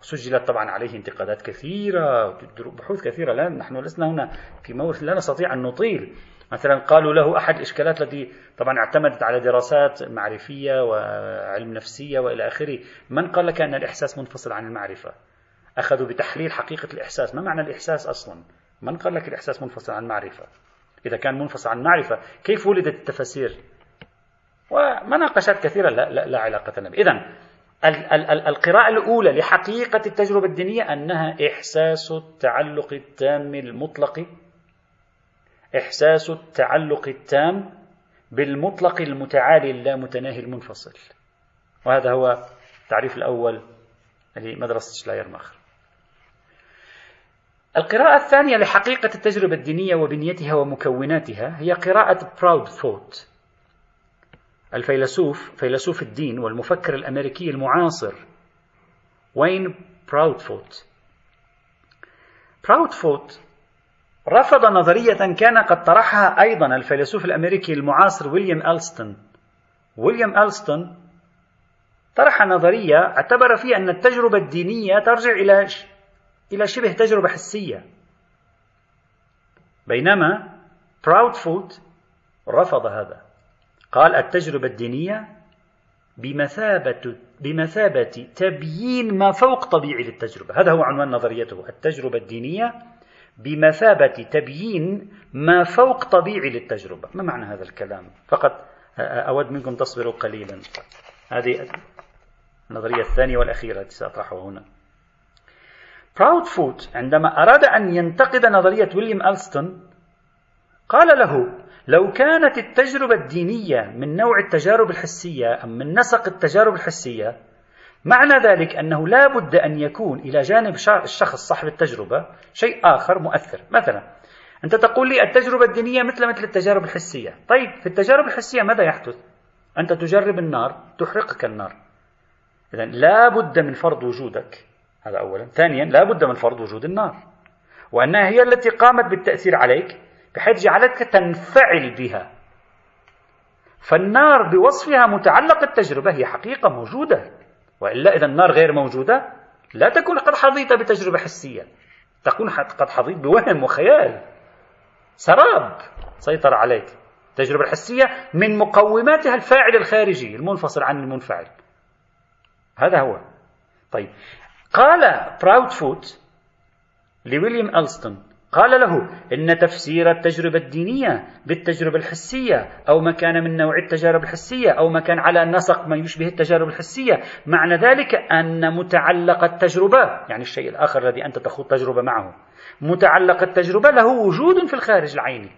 سجلت طبعا عليه انتقادات كثيرة بحوث كثيرة لا نحن لسنا هنا في مورد لا نستطيع أن نطيل. مثلا قالوا له أحد الإشكالات التي طبعا اعتمدت على دراسات معرفية وعلم نفسية وإلى آخره من قال لك أن الإحساس منفصل عن المعرفة؟ أخذوا بتحليل حقيقة الإحساس. ما معنى الإحساس أصلا؟ من قال لك الإحساس منفصل عن المعرفة؟ إذا كان منفصل عن المعرفة كيف ولدت التفاسير ومناقشات كثيرة لا, لا, لا علاقة لها إذا القراءة الأولى لحقيقة التجربة الدينية أنها إحساس التعلق التام المطلق إحساس التعلق التام بالمطلق المتعالي اللامتناهي المنفصل. وهذا هو التعريف الأول لمدرسة شلاير ماخر. القراءة الثانية لحقيقة التجربة الدينية وبنيتها ومكوناتها هي قراءة براودفوت الفيلسوف فيلسوف الدين والمفكر الأمريكي المعاصر وين براودفوت براودفوت رفض نظرية كان قد طرحها أيضا الفيلسوف الأمريكي المعاصر ويليام ألستون ويليام ألستون طرح نظرية اعتبر فيها أن التجربة الدينية ترجع إلى إلى شبه تجربة حسية. بينما براودفولت رفض هذا. قال التجربة الدينية بمثابة بمثابة تبيين ما فوق طبيعي للتجربة. هذا هو عنوان نظريته. التجربة الدينية بمثابة تبيين ما فوق طبيعي للتجربة. ما معنى هذا الكلام؟ فقط أود منكم تصبروا قليلا. هذه النظرية الثانية والأخيرة التي سأطرحها هنا. براودفوت عندما أراد أن ينتقد نظرية ويليام ألستون قال له لو كانت التجربة الدينية من نوع التجارب الحسية أم من نسق التجارب الحسية معنى ذلك أنه لا بد أن يكون إلى جانب الشخص صاحب التجربة شيء آخر مؤثر. مثلا أنت تقول لي التجربة الدينية مثل مثل التجارب الحسية. طيب في التجارب الحسية ماذا يحدث؟ أنت تجرب النار تحرقك النار. إذا لا بد من فرض وجودك. هذا أولا. ثانيا لا بد من فرض وجود النار. وأنها هي التي قامت بالتأثير عليك بحيث جعلتك تنفعل بها. فالنار بوصفها متعلق التجربة هي حقيقة موجودة. وإلا إذا النار غير موجودة لا تكون قد حظيت بتجربة حسية. تكون قد حظيت بوهم وخيال. سراب سيطر عليك. التجربة الحسية من مقوماتها الفاعل الخارجي المنفصل عن المنفعل. هذا هو. طيب. قال براودفوت لويليام ألستون قال له إن تفسير التجربة الدينية بالتجربة الحسية أو ما كان من نوع التجارب الحسية أو ما كان على نسق ما يشبه التجارب الحسية معنى ذلك أن متعلق التجربة يعني الشيء الآخر الذي أنت تخوض تجربة معه متعلق التجربة له وجود في الخارج العيني.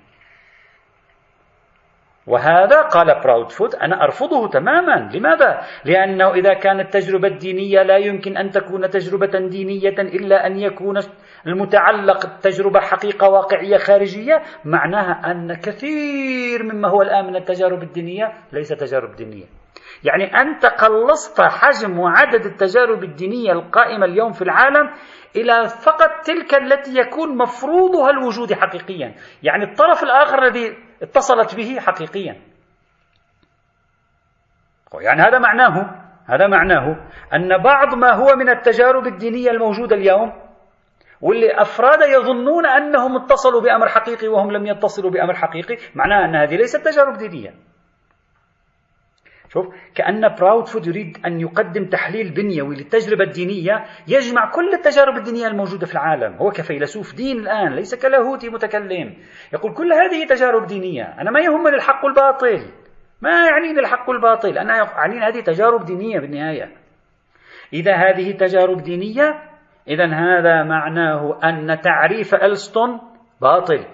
وهذا قال براودفوت أنا أرفضه تماما. لماذا؟ لأنه إذا كانت التجربة الدينية لا يمكن أن تكون تجربة دينية إلا أن يكون المتعلق التجربة حقيقة واقعية خارجية معناها أن كثير مما هو الآن من التجارب الدينية ليس تجارب دينية. يعني أنت قلصت حجم وعدد التجارب الدينية القائمة اليوم في العالم إلى فقط تلك التي يكون مفروضها الوجود حقيقيا. يعني الطرف الآخر الذي اتصلت به حقيقيا. يعني هذا معناه هذا معناه أن بعض ما هو من التجارب الدينية الموجودة اليوم واللي أفراد يظنون أنهم اتصلوا بأمر حقيقي وهم لم يتصلوا بأمر حقيقي معناه أن هذه ليست تجارب دينية. شوف كأن براودفود يريد أن يقدم تحليل بنيوي للتجربة الدينية يجمع كل التجارب الدينية الموجودة في العالم. هو كفيلسوف دين الآن ليس كلاهوتي متكلم. يقول كل هذه تجارب دينية أنا ما يهمني الحق والباطل. ما يعنيني الحق والباطل؟ أنا يعنيني هذه تجارب دينية بالنهاية. إذا هذه تجارب دينية إذا هذا معناه أن تعريف ألستون باطل.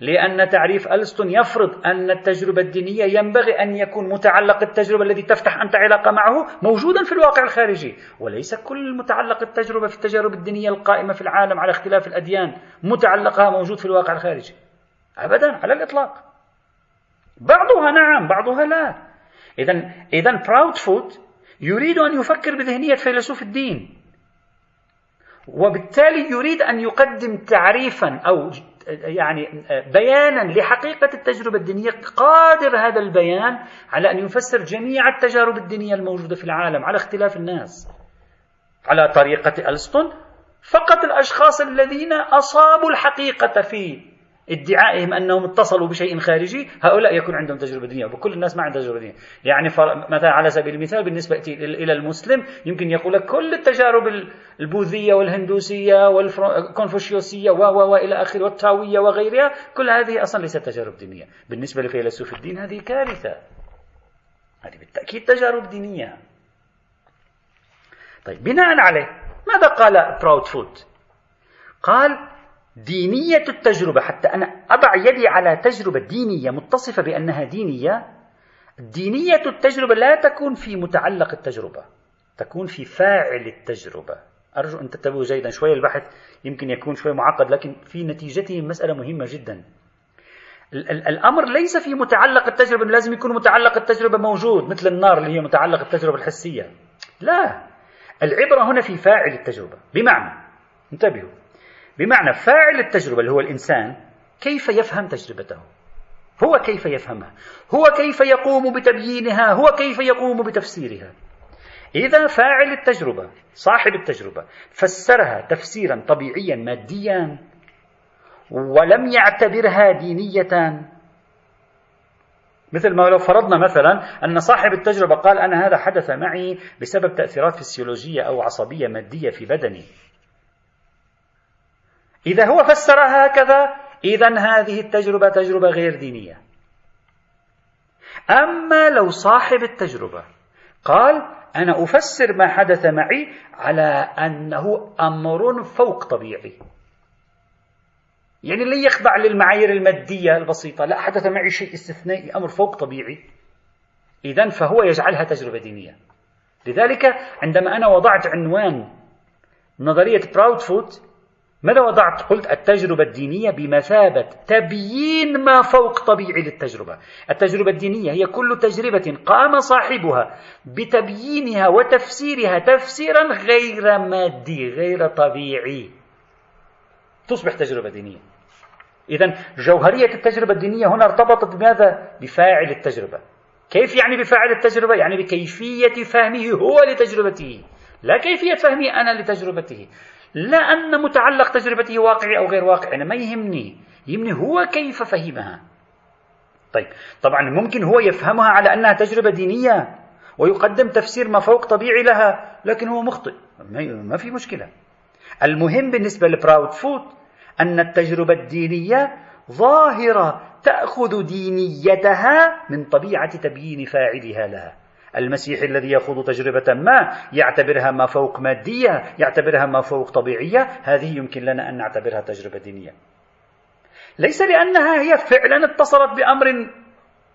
لأن تعريف ألستون يفرض أن التجربة الدينية ينبغي أن يكون متعلق التجربة الذي تفتح أنت علاقة معه موجودا في الواقع الخارجي. وليس كل متعلق التجربة في التجارب الدينية القائمة في العالم على اختلاف الأديان متعلقها موجود في الواقع الخارجي. أبدا على الإطلاق. بعضها نعم بعضها لا. إذا إذا براودفوت يريد أن يفكر بذهنية فيلسوف الدين. وبالتالي يريد أن يقدم تعريفا أو يعني بيانا لحقيقة التجربة الدينية قادر هذا البيان على أن يفسر جميع التجارب الدينية الموجودة في العالم على اختلاف الناس. على طريقة ألسطن فقط الأشخاص الذين أصابوا الحقيقة في ادعائهم أنهم اتصلوا بشيء خارجي هؤلاء يكون عندهم تجربة دينيه وكل الناس ما عندها تجربة دينيه يعني مثلا على سبيل المثال بالنسبة إلى المسلم يمكن يقول لك كل التجارب البوذية والهندوسية والكونفوشيوسيه و و والى آخره والتاويه وغيرها كل هذه أصلا ليست تجارب دينية. بالنسبة لفيلسوف الدين هذه كارثة. هذه بالتأكيد تجارب دينية. طيب بناء عليه ماذا قال براودفوت قال دينية التجربة. حتى أنا أضع يدي على تجربة دينية متصفة بأنها دينية. دينية التجربة لا تكون في متعلق التجربة تكون في فاعل التجربة. أرجو أن تتبعوا جيدا شوية البحث يمكن يكون شوية معقد لكن في نتيجته مسألة مهمة جدا. الأمر ليس في متعلق التجربة لازم يكون متعلق التجربة موجود مثل النار اللي هي متعلق التجربة الحسية. لا. العبرة هنا في فاعل التجربة. بمعنى انتبهوا. بمعنى فاعل التجربة اللي هو الإنسان كيف يفهم تجربته؟ هو كيف يفهمها؟ هو كيف يقوم بتبيينها؟ هو كيف يقوم بتفسيرها؟ إذا فاعل التجربة صاحب التجربة فسرها تفسيرا طبيعيا ماديا ولم يعتبرها دينية. مثل ما لو فرضنا مثلا أن صاحب التجربة قال أنا هذا حدث معي بسبب تأثيرات فسيولوجية أو عصبية مادية في بدني. إذا هو فسرها هكذا إذا هذه التجربة تجربة غير دينية. أما لو صاحب التجربة قال أنا أفسر ما حدث معي على أنه أمر فوق طبيعي. يعني لن يخضع للمعايير المادية البسيطة لا حدث معي شيء استثنائي أمر فوق طبيعي. إذا فهو يجعلها تجربة دينية. لذلك عندما أنا وضعت عنوان نظرية براودفوت ماذا وضعت؟ قلت التجربة الدينية بمثابة تبيين ما فوق طبيعي للتجربة. التجربة الدينية هي كل تجربة قام صاحبها بتبيينها وتفسيرها تفسيرا غير مادي، غير طبيعي. تصبح تجربة دينية. إذا جوهرية التجربة الدينية هنا ارتبطت بماذا؟ بفاعل التجربة. كيف يعني بفاعل التجربة؟ يعني بكيفية فهمه هو لتجربته، لا كيفية فهمي أنا لتجربته. لا أن متعلق تجربته واقعي أو غير واقعي أنا ما يهمني يهمني هو كيف فهمها. طيب طبعا ممكن هو يفهمها على أنها تجربة دينية ويقدم تفسير ما فوق طبيعي لها لكن هو مخطئ. ما في مشكلة. المهم بالنسبة لبراود فوت أن التجربة الدينية ظاهرة تأخذ دينيتها من طبيعة تبيين فاعلها لها. المسيحي الذي يخوض تجربة ما يعتبرها ما فوق مادية يعتبرها ما فوق طبيعية هذه يمكن لنا أن نعتبرها تجربة دينية ليس لأنها هي فعلا اتصلت بأمر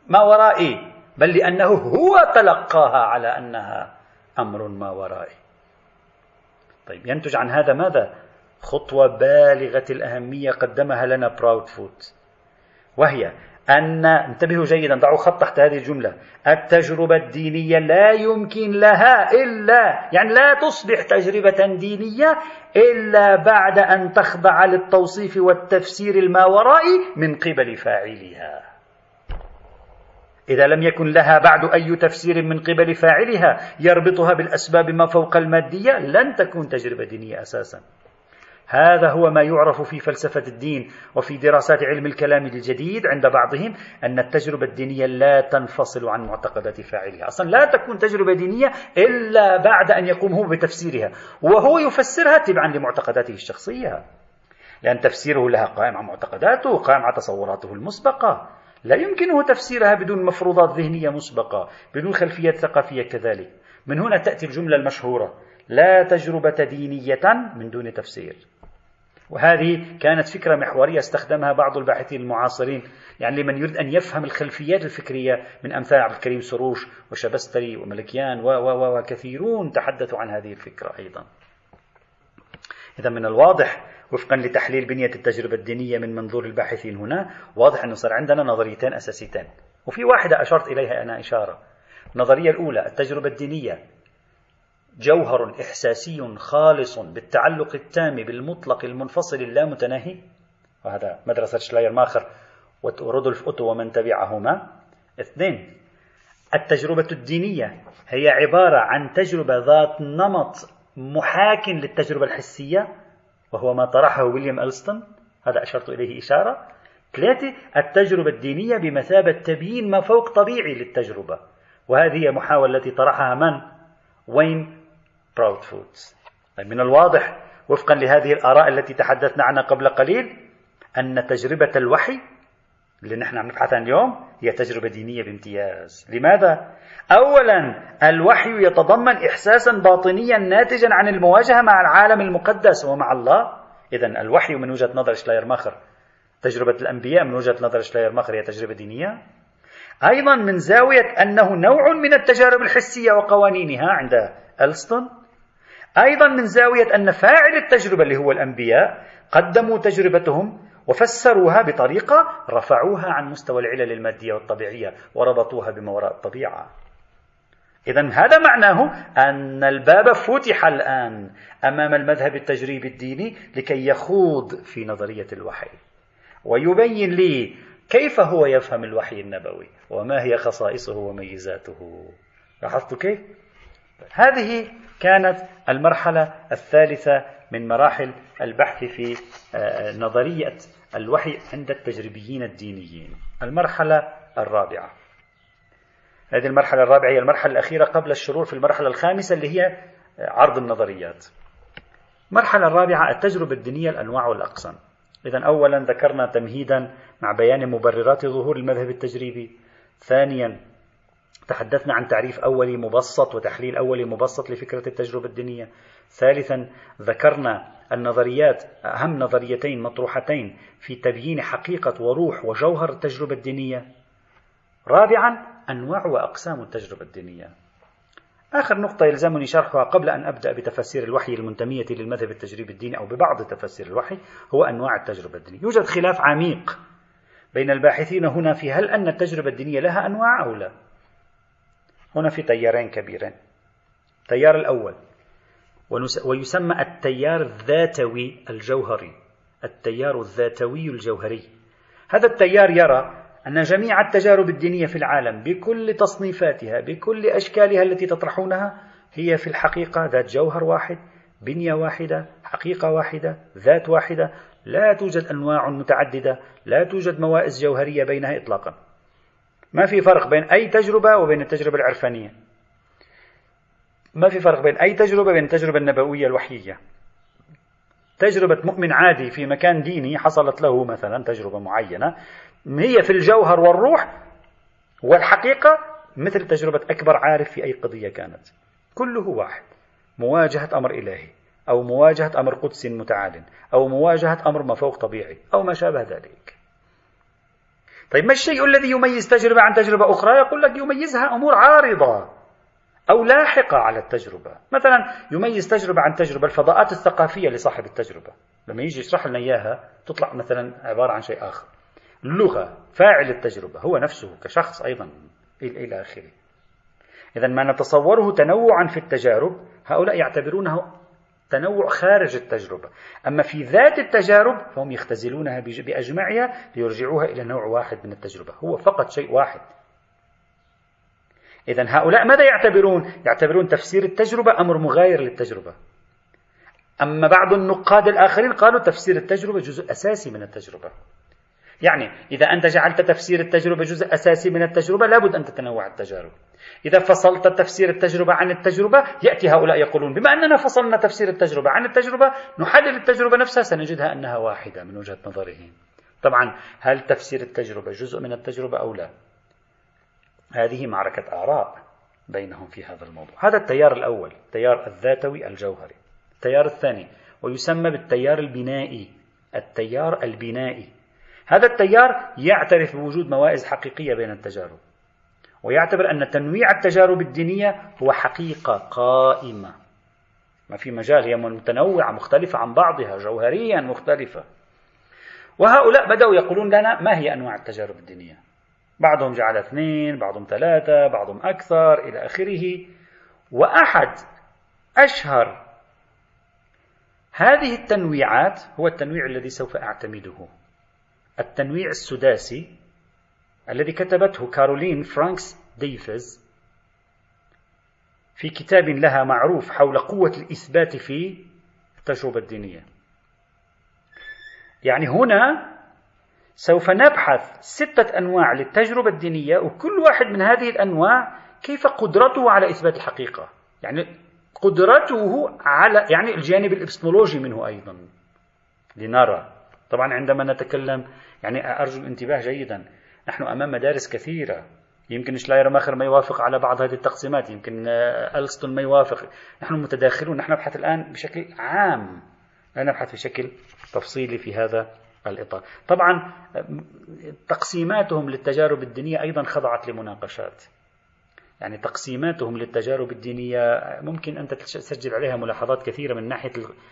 ما ورائي بل لأنه هو تلقاها على أنها أمر ما ورائي طيب ينتج عن هذا ماذا؟ خطوة بالغة الأهمية قدمها لنا براود فوت وهي أن انتبهوا جيدا ضعوا خط تحت هذه الجملة. التجربة الدينية لا يمكن لها إلا يعني لا تصبح تجربة دينية إلا بعد أن تخضع للتوصيف والتفسير الماورائي من قبل فاعلها. إذا لم يكن لها بعد أي تفسير من قبل فاعلها يربطها بالأسباب ما فوق المادية لن تكون تجربة دينية أساسا. هذا هو ما يعرف في فلسفة الدين وفي دراسات علم الكلام الجديد عند بعضهم أن التجربة الدينية لا تنفصل عن معتقدات فاعلها. أصلا لا تكون تجربة دينية إلا بعد أن يقوم هو بتفسيرها وهو يفسرها تبعا لمعتقداته الشخصية. لأن تفسيره لها قائم على معتقداته قائم على تصوراته المسبقة. لا يمكنه تفسيرها بدون مفروضات ذهنية مسبقة بدون خلفيات ثقافية كذلك. من هنا تأتي الجملة المشهورة لا تجربة دينية من دون تفسير. وهذه كانت فكرة محورية استخدمها بعض الباحثين المعاصرين يعني لمن يريد أن يفهم الخلفيات الفكرية من أمثال عبد الكريم سروش وشبستري وملكيان وكثيرون تحدثوا عن هذه الفكرة أيضا. إذا من الواضح وفقا لتحليل بنية التجربة الدينية من منظور الباحثين هنا واضح أنه صار عندنا نظريتين أساسيتين. وفي واحدة أشرت إليها أنا إشارة. النظرية الأولى التجربة الدينية. جوهر إحساسي خالص بالتعلق التام بالمطلق المنفصل اللامتناهي. وهذا مدرسة شلاير ماخر ورودولف أوتو ومن تبعهما. اثنين التجربة الدينية هي عبارة عن تجربة ذات نمط محاك للتجربة الحسية وهو ما طرحه ويليام ألستون. هذا أشرت إليه إشارة. ثلاثة التجربة الدينية بمثابة تبيين ما فوق طبيعي للتجربة. وهذه هي محاولة التي طرحها من؟ وين؟ براود فودز من الواضح وفقا لهذه الآراء التي تحدثنا عنها قبل قليل أن تجربة الوحي اللي نحن عم نبحث عنها اليوم هي تجربة دينية بامتياز. لماذا؟ أولا الوحي يتضمن إحساسا باطنيا ناتجا عن المواجهة مع العالم المقدس ومع الله. إذا الوحي من وجهة نظر شلاير ماخر. تجربة الأنبياء من وجهة نظر شلاير ماخر هي تجربة دينية. أيضا من زاوية أنه نوع من التجارب الحسية وقوانينها عند ألستون. أيضا من زاوية أن فاعل التجربة اللي هو الأنبياء قدموا تجربتهم وفسروها بطريقة رفعوها عن مستوى العلل المادية والطبيعية وربطوها بما وراء الطبيعة. إذا هذا معناه أن الباب فتح الآن أمام المذهب التجريبي الديني لكي يخوض في نظرية الوحي. ويبين لي كيف هو يفهم الوحي النبوي وما هي خصائصه وميزاته. لاحظت كيف؟ هذه كانت المرحلة الثالثة من مراحل البحث في آه، نظرية الوحي عند التجريبيين الدينيين. المرحلة الرابعة. هذه المرحلة الرابعة هي المرحلة الأخيرة قبل الشرور في المرحلة الخامسة اللي هي عرض النظريات. المرحلة الرابعة التجربة الدينية الأنواع والأقسام. إذا أولا ذكرنا تمهيدا مع بيان مبررات ظهور المذهب التجريبي. ثانيا تحدثنا عن تعريف أولي مبسط وتحليل أولي مبسط لفكرة التجربة الدينية. ثالثا ذكرنا النظريات أهم نظريتين مطروحتين في تبيين حقيقة وروح وجوهر التجربة الدينية. رابعا أنواع وأقسام التجربة الدينية. آخر نقطة يلزمني شرحها قبل أن أبدأ بتفسير الوحي المنتمية للمذهب التجريبي الديني أو ببعض تفسير الوحي هو أنواع التجربة الدينية. يوجد خلاف عميق بين الباحثين هنا في هل أن التجربة الدينية لها أنواع أو لا. هنا في تيارين كبيرين. التيار الأول ويسمى التيار الذاتوي الجوهري. التيار الذاتوي الجوهري. هذا التيار يرى أن جميع التجارب الدينية في العالم بكل تصنيفاتها بكل أشكالها التي تطرحونها هي في الحقيقة ذات جوهر واحد بنية واحدة حقيقة واحدة ذات واحدة. لا توجد أنواع متعددة لا توجد موائز جوهرية بينها إطلاقا. ما في فرق بين أي تجربة وبين التجربة العرفانية. ما في فرق بين أي تجربة بين التجربة النبوية الوحية. تجربة مؤمن عادي في مكان ديني حصلت له مثلا تجربة معينة هي في الجوهر والروح والحقيقة مثل تجربة أكبر عارف في أي قضية كانت. كله واحد. مواجهة أمر إلهي أو مواجهة أمر قدسي متعال أو مواجهة أمر ما فوق طبيعي أو ما شابه ذلك. طيب ما الشيء الذي يميز تجربة عن تجربة أخرى؟ يقول لك يميزها أمور عارضة أو لاحقة على التجربة. مثلا يميز تجربة عن تجربة الفضاءات الثقافية لصاحب التجربة. لما يجي يشرح لنا إياها تطلع مثلا عبارة عن شيء آخر. اللغة فاعل التجربة هو نفسه كشخص أيضا إلى آخره. إذا ما نتصوره تنوعا في التجارب هؤلاء يعتبرونه تنوع خارج التجربة. أما في ذات التجارب فهم يختزلونها بأجمعها ليرجعوها إلى نوع واحد من التجربة. هو فقط شيء واحد. إذا هؤلاء ماذا يعتبرون؟ يعتبرون تفسير التجربة أمر مغاير للتجربة. أما بعض النقاد الآخرين قالوا تفسير التجربة جزء أساسي من التجربة. يعني إذا أنت جعلت تفسير التجربة جزء أساسي من التجربة لابد أن تتنوع التجارب. إذا فصلت تفسير التجربة عن التجربة يأتي هؤلاء يقولون بما أننا فصلنا تفسير التجربة عن التجربة نحلل التجربة نفسها سنجدها أنها واحدة من وجهة نظرهم طبعا هل تفسير التجربة جزء من التجربة أو لا؟ هذه معركة آراء بينهم في هذا الموضوع. هذا التيار الأول التيار الذاتوي الجوهري. التيار الثاني ويسمى بالتيار البنائي. التيار البنائي. هذا التيار يعترف بوجود موائز حقيقية بين التجارب. ويعتبر أن تنويع التجارب الدينية هو حقيقة قائمة. ما في مجال هي متنوعة مختلفة عن بعضها جوهريا مختلفة. وهؤلاء بدأوا يقولون لنا ما هي أنواع التجارب الدينية. بعضهم جعل اثنين بعضهم ثلاثة بعضهم أكثر إلى آخره. وأحد أشهر هذه التنويعات هو التنويع الذي سوف أعتمده. التنويع السداسي الذي كتبته كارولين فرانكس ديفيز في كتاب لها معروف حول قوة الإثبات في التجربة الدينية. يعني هنا سوف نبحث ستة أنواع للتجربة الدينية وكل واحد من هذه الأنواع كيف قدرته على إثبات الحقيقة. يعني قدرته على يعني الجانب الإبستمولوجي منه أيضا. لنرى. طبعا عندما نتكلم يعني أرجو الانتباه جيدا. نحن أمام مدارس كثيرة. يمكن شلاير ماخر ما يوافق على بعض هذه التقسيمات. يمكن ألستون ما يوافق. نحن متداخلون. نحن نبحث الآن بشكل عام. لا نبحث بشكل تفصيلي في هذا الإطار. طبعا تقسيماتهم للتجارب الدينية أيضا خضعت لمناقشات. يعني تقسيماتهم للتجارب الدينية ممكن أنت تسجل عليها ملاحظات كثيرة من ناحية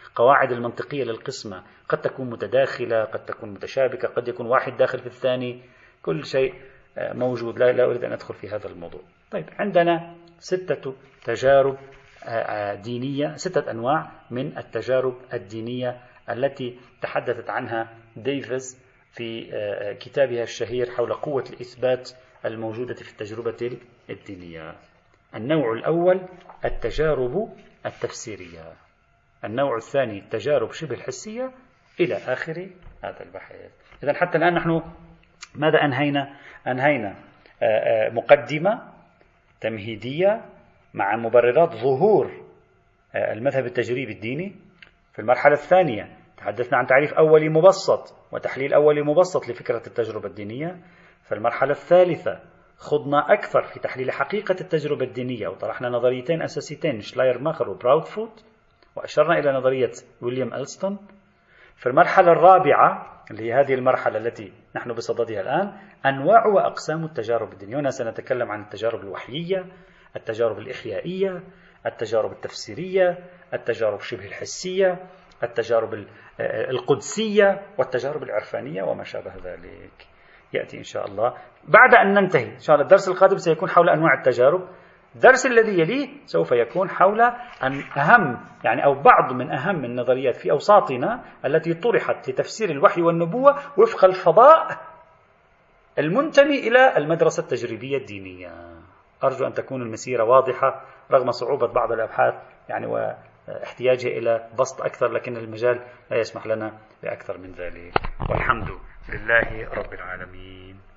القواعد المنطقية للقسمة. قد تكون متداخلة قد تكون متشابكة قد يكون واحد داخل في الثاني. كل شيء آه، موجود. لا, لا أريد أن أدخل في هذا الموضوع. طيب عندنا ستة تجارب آه، آه، دينية ستة أنواع من التجارب الدينية التي تحدثت عنها ديفيز في كتابها الشهير حول قوة الإثبات الموجودة في التجربة الدينية. النوع الأول التجارب التفسيرية. النوع الثاني التجارب شبه الحسية إلى آخر هذا البحث. إذا حتى الآن نحن ماذا أنهينا؟ أنهينا مقدمة تمهيدية مع مبررات ظهور المذهب التجريبي الديني في المرحلة الثانية. تحدثنا عن تعريف أولي مبسط وتحليل أولي مبسط لفكرة التجربة الدينية. في المرحلة الثالثة خضنا أكثر في تحليل حقيقة التجربة الدينية وطرحنا نظريتين أساسيتين شلاير ماخر وبراودفوت وأشرنا إلى نظرية ويليام ألستون. في المرحلة الرابعة اللي هي هذه المرحلة التي نحن بصددها الآن. أنواع وأقسام التجارب الدينية. هنا سنتكلم عن التجارب الوحيية التجارب الإحيائية التجارب التفسيرية التجارب شبه الحسية التجارب القدسية والتجارب العرفانية وما شابه ذلك. يأتي إن شاء الله. بعد أن ننتهي إن شاء الله الدرس القادم سيكون حول أنواع التجارب. الدرس الذي يليه سوف يكون حول أن أهم يعني أو بعض من أهم النظريات في أوساطنا التي طرحت لتفسير الوحي والنبوة وفق الفضاء المنتمي إلى المدرسة التجريبية الدينية. أرجو أن تكون المسيرة واضحة رغم صعوبة بعض الأبحاث يعني واحتياجها إلى بسط أكثر لكن المجال لا يسمح لنا بأكثر من ذلك. والحمد لله رب العالمين.